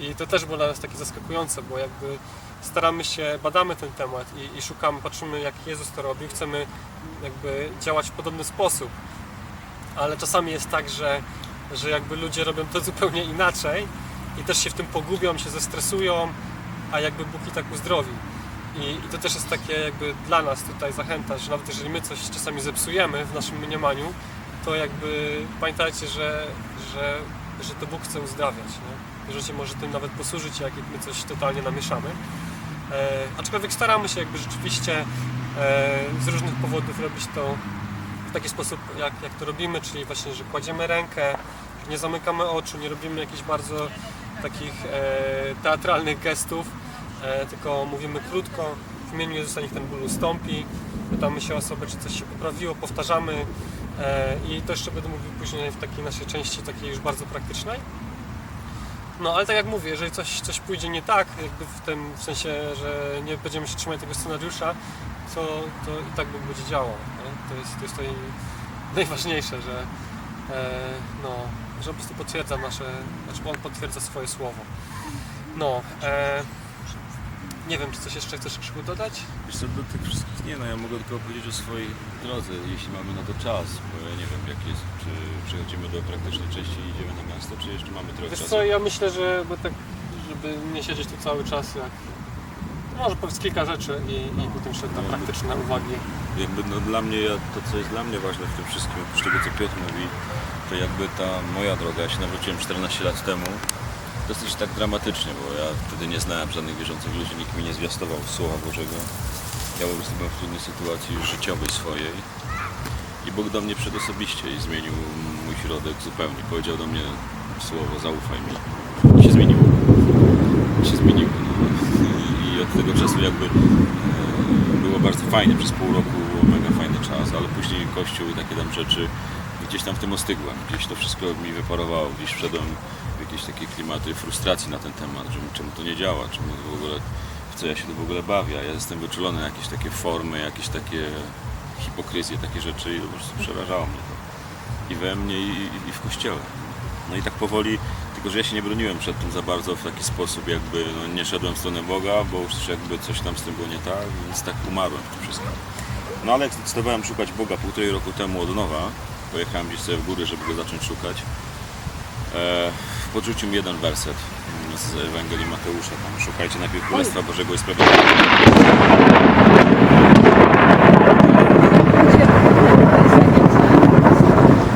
I to też było dla nas takie zaskakujące, bo jakby staramy się, badamy ten temat i, i szukamy, patrzymy jak Jezus to robił, chcemy jakby działać w podobny sposób. ale czasami jest tak, że, że jakby ludzie robią to (laughs) zupełnie inaczej i też się w tym pogubią, się zestresują, a jakby Bóg i tak uzdrowi. I, I to też jest takie jakby dla nas tutaj zachęta, że nawet jeżeli my coś czasami zepsujemy w naszym mniemaniu, to jakby pamiętajcie, że, że, że to Bóg chce uzdrawiać. Nie? Że się może tym nawet posłużyć, jak my coś totalnie namieszamy. E, aczkolwiek staramy się jakby rzeczywiście e, z różnych powodów robić to w taki sposób, jak, jak to robimy, czyli właśnie, że kładziemy rękę, nie zamykamy oczu, nie robimy jakichś bardzo takich e, teatralnych gestów, e, tylko mówimy krótko, w imieniu Jezusa niech ten ból ustąpi, pytamy się osobę, czy coś się poprawiło, powtarzamy e, i to jeszcze będę mówił później w takiej naszej części, takiej już bardzo praktycznej. No ale tak jak mówię, jeżeli coś, coś pójdzie nie tak, jakby w tym w sensie, że nie będziemy się trzymać tego scenariusza, to, to i tak Bóg będzie działał. To jest to, jest to najważniejsze, że, e, no, że po prostu potwierdza nasze, znaczy On potwierdza swoje słowo. No, e, nie wiem, czy coś jeszcze chcesz Krzyku dodać? Wiesz co, do tych wszystkich nie, no ja mogę tylko powiedzieć o swojej drodze, jeśli mamy na to czas, bo ja nie wiem jak jest, czy przechodzimy do praktycznej części i idziemy na miasto, czy jeszcze mamy trochę Wiesz czasu. co, ja myślę, że bo tak, żeby nie siedzieć tu cały czas, jak może powiedz kilka rzeczy i, i potem jeszcze na praktyczne uwagi. jakby no, dla mnie, ja, to co jest dla mnie ważne w tym wszystkim, oprócz tego co Piotr mówi, to jakby ta moja droga, ja się nawróciłem 14 lat temu, dosyć tak dramatycznie, bo ja wtedy nie znałem żadnych wierzących ludzi, nikt mi nie zwiastował Słowa Bożego. Ja po prostu byłem w trudnej sytuacji życiowej swojej i Bóg do mnie przyszedł osobiście i zmienił mój środek zupełnie. Powiedział do mnie słowo, zaufaj mi. I się zmieniło. I się zmieniło. No. I od tego czasu jakby e, było bardzo fajnie, przez pół roku mega fajny czas, ale później Kościół i takie tam rzeczy, gdzieś tam w tym ostygłem, gdzieś to wszystko mi wyparowało, gdzieś wszedłem w jakieś takie klimaty frustracji na ten temat, że czemu to nie działa, czemu w ogóle, w co ja się w ogóle bawię, ja jestem wyczulony na jakieś takie formy, jakieś takie hipokryzje, takie rzeczy i po prostu przerażało mnie to. I we mnie, i, i- i w Kościele. No i tak powoli, tylko że ja się nie broniłem przed tym za bardzo w taki sposób, jakby no, nie szedłem w stronę Boga, bo już jakby coś tam z tym było nie tak, więc tak umarłem w tym wszystkim. No ale zdecydowałem szukać Boga półtorej roku temu od nowa, pojechałem gdzieś sobie w góry, żeby go zacząć szukać, e, podrzucił mi jeden werset z Ewangelii Mateusza, tam szukajcie najpierw Królestwa Bożego i Sprawiedliwości.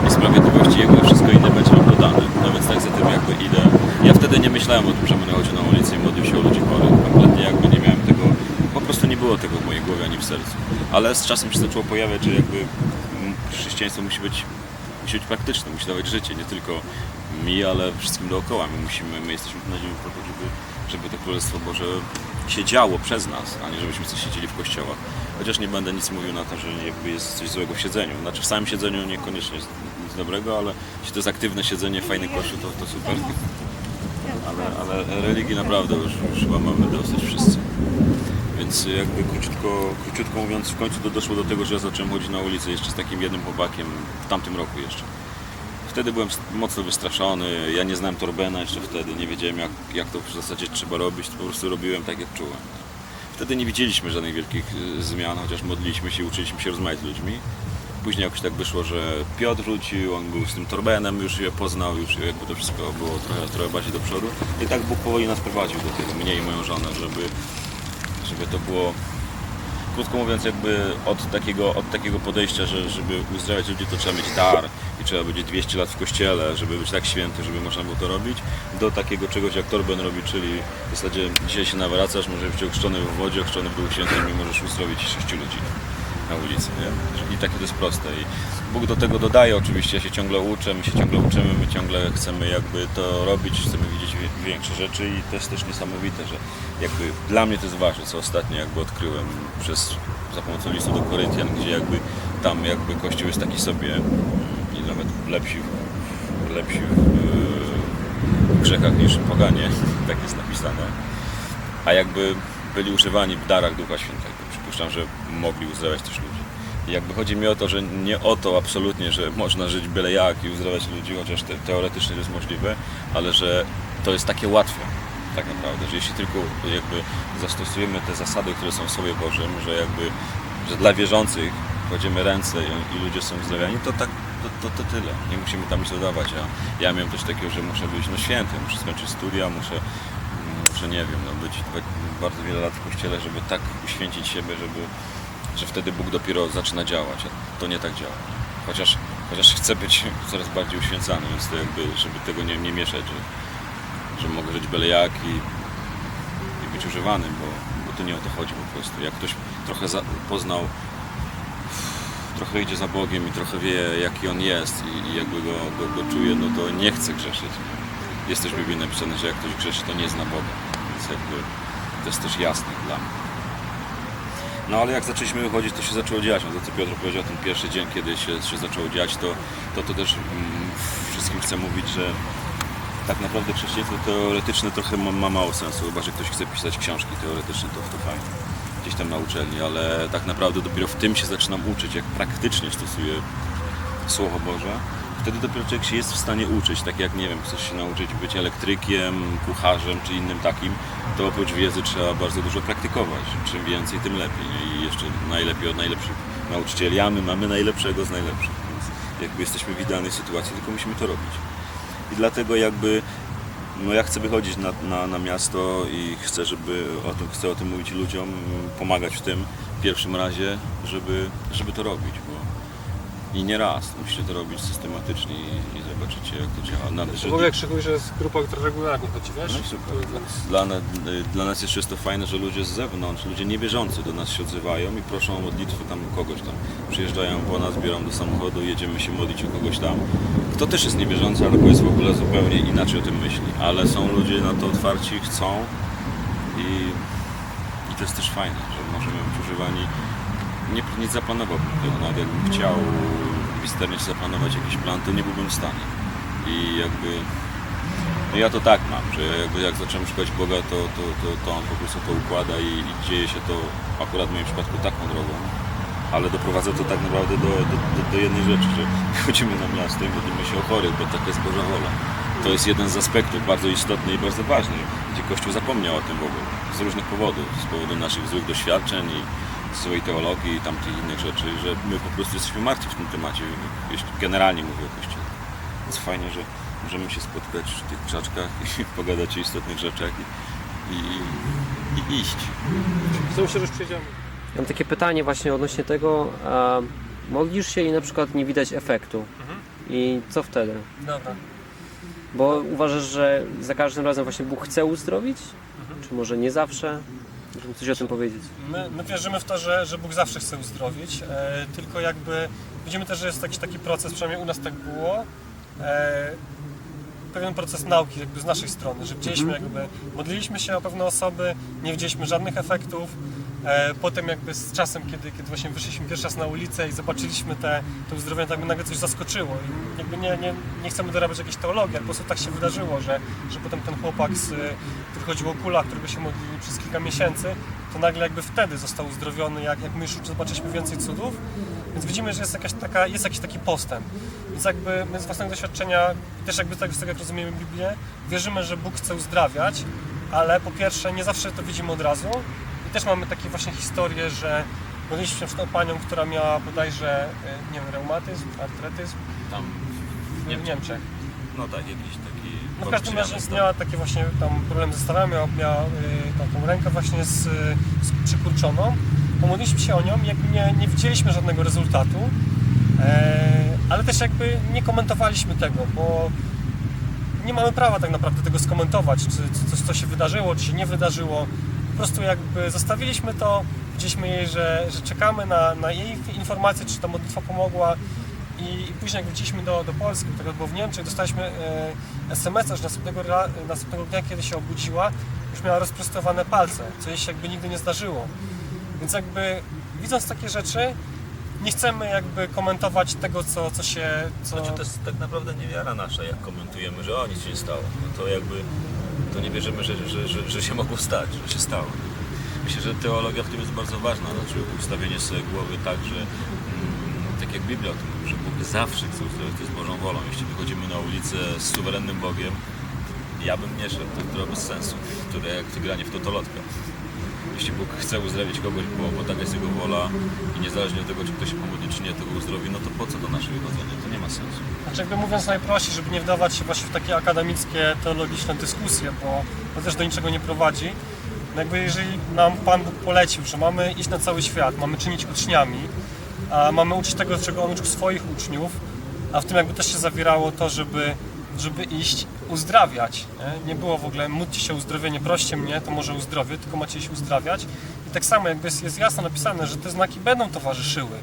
i sprawiedliwości Jego wszystko inne będzie Wam dodane. No więc tak za tym jakby idę. Ja wtedy nie myślałem o tym, że będę chodził na ulicy i modlił się o ludzi chorych. Kompletnie jakby nie miałem tego, po prostu nie było tego w mojej głowie ani w sercu. Ale z czasem się zaczęło pojawiać, że jakby chrześcijaństwo musi być, musi być praktyczne, musi dawać życie, nie tylko mi, ale wszystkim dookoła. My, musimy, my jesteśmy tu na ziemi po to, żeby, żeby to Królestwo Boże się działo przez nas, a nie żebyśmy coś siedzieli w kościołach. Chociaż nie będę nic mówił na to, że jakby jest coś złego w siedzeniu. Znaczy w samym siedzeniu niekoniecznie jest nic dobrego, ale jeśli to jest aktywne siedzenie, fajny kościół, to, to super. Ale, ale religii naprawdę już, już chyba mamy dosyć wszyscy. Więc jakby króciutko, króciutko mówiąc, w końcu to doszło do tego, że ja zacząłem chodzić na ulicę jeszcze z takim jednym chłopakiem w tamtym roku jeszcze. Wtedy byłem mocno wystraszony, ja nie znałem Torbena jeszcze wtedy, nie wiedziałem jak, jak to w zasadzie trzeba robić, po prostu robiłem tak jak czułem. Wtedy nie widzieliśmy żadnych wielkich y, zmian, chociaż modliliśmy się uczyliśmy się rozmawiać z ludźmi. Później jakoś tak wyszło, że Piotr wrócił, on był z tym Torbenem, już je poznał, już jakby to wszystko było trochę, trochę bardziej do przodu. I tak Bóg powoli nas prowadził do tego, mnie i moją żonę, żeby, żeby to było krótko mówiąc, jakby od takiego, od takiego podejścia, że żeby uzdrawiać ludzi, to trzeba mieć dar i trzeba być 200 lat w kościele, żeby być tak święty, żeby można było to robić, do takiego czegoś, jak Torben robi, czyli w zasadzie dzisiaj się nawracasz, możesz być ochrzczony w wodzie, ochrzczony w Duchu Świętym i możesz uzdrowić sześciu ludzi na ulicy, nie? I takie to jest proste. I Bóg do tego dodaje oczywiście, ja się ciągle uczę, my się ciągle uczymy, my ciągle chcemy jakby to robić, chcemy widzieć większe rzeczy i to jest też niesamowite, że jakby dla mnie to jest ważne, co ostatnio jakby odkryłem przez, za pomocą listu do Koryntian, gdzie jakby tam jakby Kościół jest taki sobie mm, i nawet lepsi, lepsi w grzechach niż poganie, (laughs) tak jest napisane, a jakby byli używani w darach Ducha Świętego. Przypuszczam, że mogli uzdrawiać też ludzi. I jakby chodzi mi o to, że nie o to absolutnie, że można żyć byle jak i uzdrawiać ludzi, chociaż te, teoretycznie to jest możliwe, ale że to jest takie łatwe tak naprawdę, że jeśli tylko jakby zastosujemy te zasady, które są w Słowie Bożym, że jakby, że dla wierzących kładziemy ręce i, i ludzie są uzdrawiani, to tak to, to, to tyle. Nie musimy tam nic dodawać. Ja, ja miałem coś takiego, że muszę być no, świętym, muszę skończyć studia, muszę, muszę nie wiem, no, być bardzo wiele lat w kościele, żeby tak uświęcić siebie, żeby, że wtedy Bóg dopiero zaczyna działać. A to nie tak działa. Chociaż, chociaż chcę być coraz bardziej uświęcany, więc to jakby, żeby tego nie, nie mieszać, że, że mogę żyć byle jak i, i być używanym, bo, bo to nie o to chodzi po prostu. Jak ktoś trochę za, poznał, trochę idzie za Bogiem i trochę wie jaki On jest i, i jakby go, go, go czuje, no to nie chce grzeszyć. Jest też w Biblii napisane, że jak ktoś grzeszy, to nie zna Boga. Więc jakby to jest też jasne dla mnie. No ale jak zaczęliśmy wychodzić, to się zaczęło dziać. No to co Piotr powiedział, ten pierwszy dzień, kiedy się, się zaczęło dziać, to, to, to też mm, wszystkim chcę mówić, że tak naprawdę chrześcijaństwo teoretyczne trochę ma, ma mało sensu, chyba że ktoś chce pisać książki teoretyczne, to, to fajnie. Gdzieś tam na uczelni, ale tak naprawdę dopiero w tym się zaczynam uczyć, jak praktycznie stosuję Słowo Boże. Wtedy dopiero człowiek się jest w stanie uczyć, tak jak, nie wiem, chcesz się nauczyć być elektrykiem, kucharzem czy innym takim, to oprócz wiedzy trzeba bardzo dużo praktykować. Czym więcej, tym lepiej. Nie? I jeszcze najlepiej od najlepszych nauczycieli, a my mamy najlepszego z najlepszych. Więc jakby jesteśmy w idealnej sytuacji, tylko musimy to robić. I dlatego jakby no ja chcę wychodzić na, na, na miasto i chcę, żeby o tym, chcę o tym mówić ludziom, pomagać w tym w pierwszym razie, żeby, żeby to robić, bo i nie raz, musicie to robić systematycznie i, i zobaczycie jak to działa. Że W ogóle jak szykuj, że jest grupa, która regularnie chodzi, wiesz? No i super. Dla, dla nas jeszcze jest to fajne, że ludzie z zewnątrz, ludzie niewierzący do nas się odzywają i proszą o modlitwę tam kogoś tam. Przyjeżdżają po nas, biorą do samochodu, jedziemy się modlić o kogoś tam. Kto też jest niewierzący, ale jest w ogóle zupełnie inaczej o tym myśli. Ale są ludzie na to otwarci, chcą i, i to jest też fajne, że możemy być używani. Nie, nie zaplanowałbym tego, nawet jakbym chciał misternie zaplanować jakiś plan, to nie byłbym w stanie. I jakby no ja to tak mam, że jakby jak zacząłem szukać Boga, to, to, to, to On po prostu to układa i, i dzieje się to akurat w moim przypadku taką drogą. Ale doprowadza to tak naprawdę do, do, do, do jednej rzeczy, że (laughs) chodzimy na miasto i modlimy się o chorych, bo taka jest Boża wola. To jest jeden z aspektów bardzo istotny i bardzo ważny, gdzie Kościół zapomniał o tym w ogóle. Z różnych powodów. Z powodu naszych złych doświadczeń i złej teologii i tamtych innych rzeczy, że my po prostu jesteśmy martwi w tym temacie, jeśli generalnie mówię o Kościele. Więc fajnie, że możemy się spotkać w tych krzaczkach i (laughs) pogadać o istotnych rzeczach i, i, i iść. są się, już przyjedziemy. Ja mam takie pytanie właśnie odnośnie tego, a modlisz się i na przykład nie widać efektu. I co wtedy? Dobra. Bo uważasz, że za każdym razem właśnie Bóg chce uzdrowić? Czy może nie zawsze? Możemy coś o tym powiedzieć. My, my wierzymy w to, że, że Bóg zawsze chce uzdrowić, e, tylko jakby widzimy też, że jest jakiś taki proces, przynajmniej u nas tak było, e, pewien proces nauki jakby z naszej strony, że widzieliśmy jakby, modliliśmy się o pewne osoby, nie widzieliśmy żadnych efektów, potem jakby z czasem, kiedy, kiedy właśnie wyszliśmy pierwszy raz na ulicę i zobaczyliśmy te, te uzdrowienia, tak by nagle coś zaskoczyło i jakby nie, nie, nie chcemy dorabiać jakiejś teologii, ale po prostu tak się wydarzyło, że, że potem ten chłopak, z, który chodził o kula, którego się modlili przez kilka miesięcy, to nagle jakby wtedy został uzdrowiony, jak, jak my już zobaczyliśmy więcej cudów. Więc widzimy, że jest, jakaś taka, jest jakiś taki postęp. Więc jakby my z własnego doświadczenia, też jakby tak, tego jak rozumiemy Biblię, wierzymy, że Bóg chce uzdrawiać, ale po pierwsze nie zawsze to widzimy od razu. I też mamy takie właśnie historie, że na przykład o panią, która miała bodajże, e, nie wiem, reumatyzm, artretyzm Tam, w Niemczech. no tak, jakiś taki... No w każdym razie miała takie właśnie tam problemy ze stawami, miała, miała y, taką rękę właśnie z, z przykurczoną. Pomodliliśmy się o nią i jakby nie, nie widzieliśmy żadnego rezultatu, e, ale też jakby nie komentowaliśmy tego, bo nie mamy prawa tak naprawdę tego skomentować, czy, czy coś co się wydarzyło, czy się nie wydarzyło. Prostu jakby zostawiliśmy to, powiedzieliśmy jej, że, że czekamy na, na jej informacje, czy ta modlitwa pomogła i, i później jak wróciliśmy do, do Polski, tego było w Niemczech, dostaliśmy e, SMS-a, że następnego, następnego dnia, kiedy się obudziła, już miała rozprostowane palce, co jej się jakby nigdy nie zdarzyło. Więc jakby widząc takie rzeczy, nie chcemy jakby komentować tego, co, co się... Co... Znaczy to jest tak naprawdę niewiara nasza, jak komentujemy, że o, nic się nie stało. No to jakby, to nie wierzymy, że, że, że, że się mogło stać, że się stało. Myślę, że teologia w tym jest bardzo ważna, znaczy ustawienie sobie głowy tak, że mm, tak jak Biblia o tym mówi, że Bóg zawsze chce uzdrowić, to jest Bożą wolą. Jeśli wychodzimy na ulicę z suwerennym Bogiem, ja bym nie szedł, to trochę bez sensu, które jak wygranie w totolotka. Jeśli Bóg chce uzdrowić kogoś, bo, bo taka jest Jego wola i niezależnie od tego, czy ktoś się pomodli, czy nie, to go uzdrowi, no to po co to nasze wychodzenie? To nie ma sensu. Znaczy jakby mówiąc najprościej, żeby nie wdawać się właśnie w takie akademickie, teologiczne dyskusje, bo to też do niczego nie prowadzi. No Jakby jeżeli nam Pan Bóg polecił, że mamy iść na cały świat, mamy czynić uczniami, a mamy uczyć tego, czego On uczył swoich uczniów, a w tym jakby też się zawierało to, żeby, żeby iść uzdrawiać. Nie? nie było w ogóle módlcie się uzdrowienie, proście mnie, to może uzdrowię, tylko macie iść uzdrawiać. I tak samo jakby jest, jest jasno napisane, że te znaki będą towarzyszyły.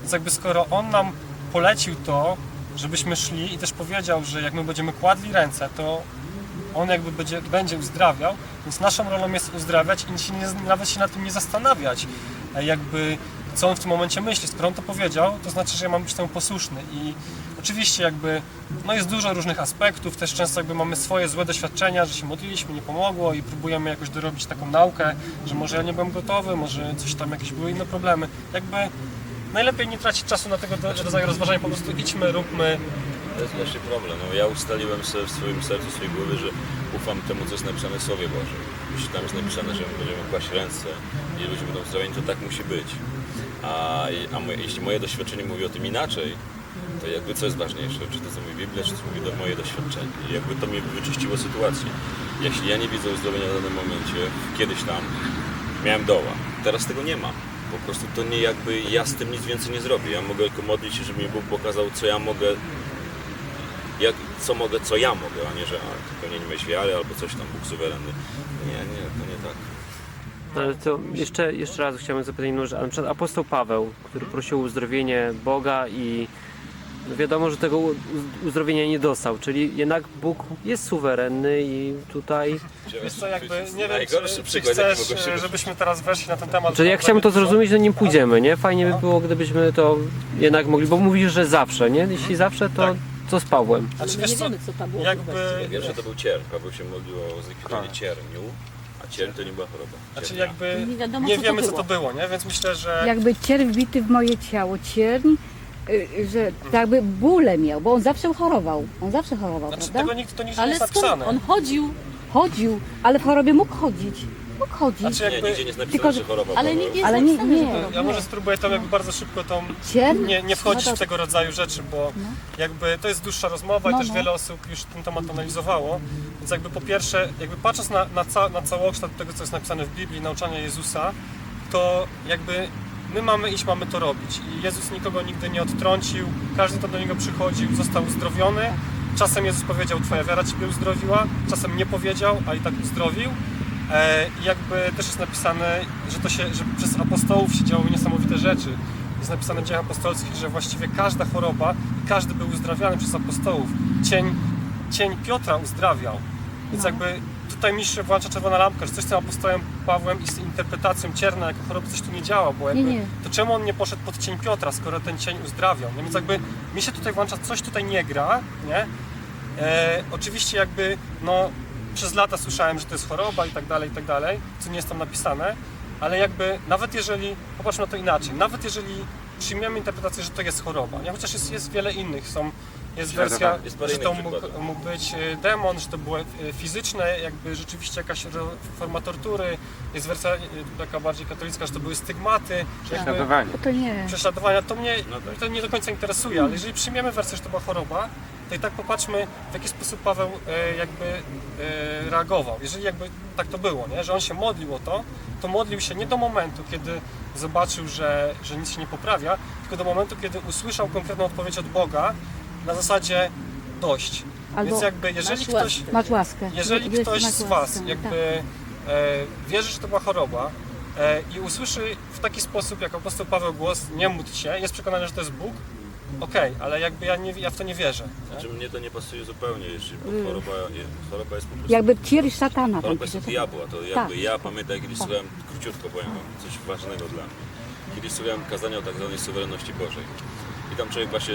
Więc jakby skoro On nam polecił to, żebyśmy szli i też powiedział, że jak my będziemy kładli ręce, to On jakby będzie, będzie uzdrawiał, więc naszą rolą jest uzdrawiać i się nie, nawet się nad tym nie zastanawiać, jakby co On w tym momencie myśli. Skoro On to powiedział, to znaczy, że ja mam być temu posłuszny i oczywiście jakby no jest dużo różnych aspektów, też często jakby mamy swoje złe doświadczenia, że się modliliśmy, nie pomogło i próbujemy jakoś dorobić taką naukę, że może ja nie byłem gotowy, może coś tam jakieś były inne problemy. Jakby najlepiej nie tracić czasu na tego do- rodzaju rozważania, po prostu idźmy, róbmy. To jest właśnie problem. No, ja ustaliłem sobie w swoim sercu, w swojej głowie, że ufam temu, co jest napisane w Słowie Bożym. Jeśli tam jest napisane, że my będziemy kłaść ręce i ludzie będą uzdrowieni, to tak musi być. A, a moje, jeśli moje doświadczenie mówi o tym inaczej, to jakby co jest ważniejsze? Czy to, co mówi Biblia, czy to mówi do, moje doświadczenie? I jakby to mi wyczyściło sytuację. Jeśli ja nie widzę uzdrowienia w danym momencie, kiedyś tam miałem doła, teraz tego nie ma. Po prostu to nie jakby ja z tym nic więcej nie zrobię. Ja mogę tylko modlić się, żeby mi Bóg pokazał, co ja mogę jak, co mogę, co ja mogę, a nie, że a, tylko nie mieć wiary albo coś tam, Bóg suwerenny. Nie, nie, to nie Ale to jeszcze, jeszcze raz chciałbym zapytać inną rzecz. A Na przykład apostoł Paweł, który prosił o uzdrowienie Boga i no wiadomo, że tego uzdrowienia nie dostał, czyli jednak Bóg jest suwerenny i tutaj... Wiesz co, jakby nie wiem, Najgorszy czy, czy chcesz, żebyśmy teraz weszli na ten temat. Czyli jak chciałbym to zrozumieć, to nim pójdziemy, nie? Fajnie by było, gdybyśmy to jednak mogli, bo mówisz, że zawsze, nie? Jeśli zawsze, to Tak. co z Pawłem? Znaczy, wiesz nie co, wiemy, co tam było jakby- właściwie. Wiesz, że to był cierń. Paweł się modlił o zlikwidowanie Tak. cierniu, a cierń to nie była choroba. Znaczy Ciernia. jakby Nie wiadomo, nie co to wiemy co było. to było, nie? Więc myślę, że Jakby cierń wbity w moje ciało, cierń, y, że tak jakby bóle miał, bo on zawsze chorował. On zawsze chorował, znaczy, prawda? tego nikt to nigdzie nie Ale jest skąd napisane. on chodził, Chodził, ale w chorobie mógł chodzić. Mógł chodzić. Znaczy Nie, jakby nigdzie nie jest napisane, Tylko, że że- choroba ale nikt nie jest Ale nie- napisane, że nie. ja może spróbuję tam jakby bardzo szybko tą Cierń? nie, nie wchodzić No w tego rodzaju rzeczy, bo jakby to jest dłuższa rozmowa i No, też no. wiele osób już ten temat analizowało. Więc jakby po pierwsze, jakby patrząc na, na, ca, na całokształt tego, co jest napisane w Biblii, nauczania Jezusa, to jakby my mamy iść, mamy to robić. I Jezus nikogo nigdy nie odtrącił, każdy, kto do Niego przychodził, został uzdrowiony. Czasem Jezus powiedział, Twoja wiara Ciebie uzdrowiła, czasem nie powiedział, a i tak uzdrowił. E, I jakby też jest napisane, że, to się, że przez apostołów się działy niesamowite rzeczy. Jest napisane w dziejach apostolskich, że właściwie każda choroba, każdy był uzdrawiany przez apostołów. Cień, cień Piotra uzdrawiał. Więc jakby tutaj mi się włącza czerwona lampka, że coś z tym apostołem Pawłem i z interpretacją cierna jako choroby coś tu nie działa, bo jakby, Nie, nie. to czemu on nie poszedł pod cień Piotra, skoro ten cień uzdrawiał? No więc jakby mi się tutaj włącza, coś tutaj nie gra, nie? E, oczywiście jakby, no, przez lata słyszałem, że to jest choroba i tak dalej, i tak dalej, co nie jest tam napisane, ale jakby, nawet jeżeli, popatrzmy na to inaczej, nawet jeżeli przyjmiemy interpretację, że to jest choroba, nie? chociaż jest, jest wiele innych, są, jest wersja, Jest parę że to mógł, mógł być e, demon, że to było e, fizyczne, jakby rzeczywiście jakaś forma tortury, jest wersja e, taka bardziej katolicka, że to były stygmaty, jakby, To nie. prześladowania, to mnie No tak. to nie do końca interesuje, ale jeżeli przyjmiemy wersję, że to była choroba, to i tak popatrzmy, w jaki sposób Paweł e, jakby e, reagował. Jeżeli jakby tak to było, nie? że on się modlił o to, to modlił się nie do momentu, kiedy zobaczył, że, że nic się nie poprawia, tylko do momentu, kiedy usłyszał konkretną odpowiedź od Boga na zasadzie dość. Albo Więc jakby jeżeli masz ktoś, łaskę. masz łaskę. jeżeli Wiesz, ktoś z łaskę, Was tak. jakby e, wierzy, że to była choroba e, i usłyszy w taki sposób, jak apostoł Paweł głos, nie módl się, jest przekonany, że to jest Bóg, okej, ale jakby ja, nie, ja w to nie wierzę. Znaczy mnie to nie pasuje zupełnie, jeśli bo Mm. choroba, je- choroba jest po prostu... Jakby cierń szatana tam Choroba jest pisze. od diabła, to jakby Tak. ja pamiętam, kiedyś słuchałem, króciutko powiem wam, coś ważnego dla mnie. Kiedyś słuchałem kazania o tak zwanej suwerenności Bożej. I tam człowiek właśnie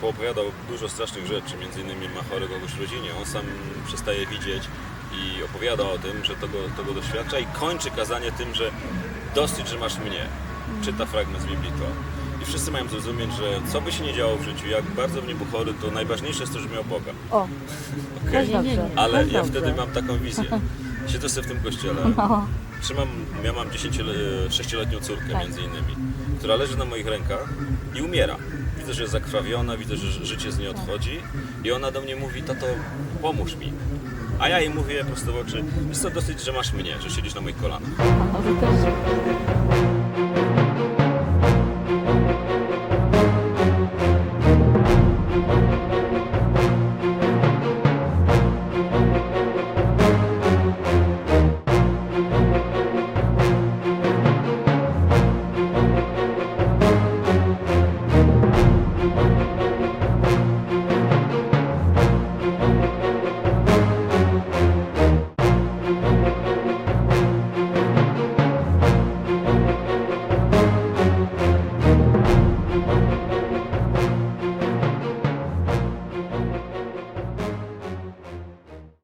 poopowiadał dużo strasznych rzeczy, między innymi ma chory kogoś w rodzinie, on sam przestaje widzieć i opowiada o tym, że to go, to go doświadcza i kończy kazanie tym, że dosyć, że masz mnie. Czyta fragment z Biblii to. I wszyscy mają zrozumieć, że co by się nie działo w życiu, jak bardzo w nie był chory, to najważniejsze jest to, że miał Boga. O, też dobrze. Ale też ja dobrze. wtedy mam taką wizję. (laughs) Siedzę sobie w tym kościele, No. trzymam, ja mam 6-letnią córkę Tak. między innymi, która leży na moich rękach i umiera. Widzę, że jest zakrwawiona, widzę, że ży- życie z niej odchodzi i ona do mnie mówi, tato, pomóż mi. A ja jej mówię prosto w oczy, jest to dosyć, że masz mnie, że siedzisz na moich kolanach. No, to też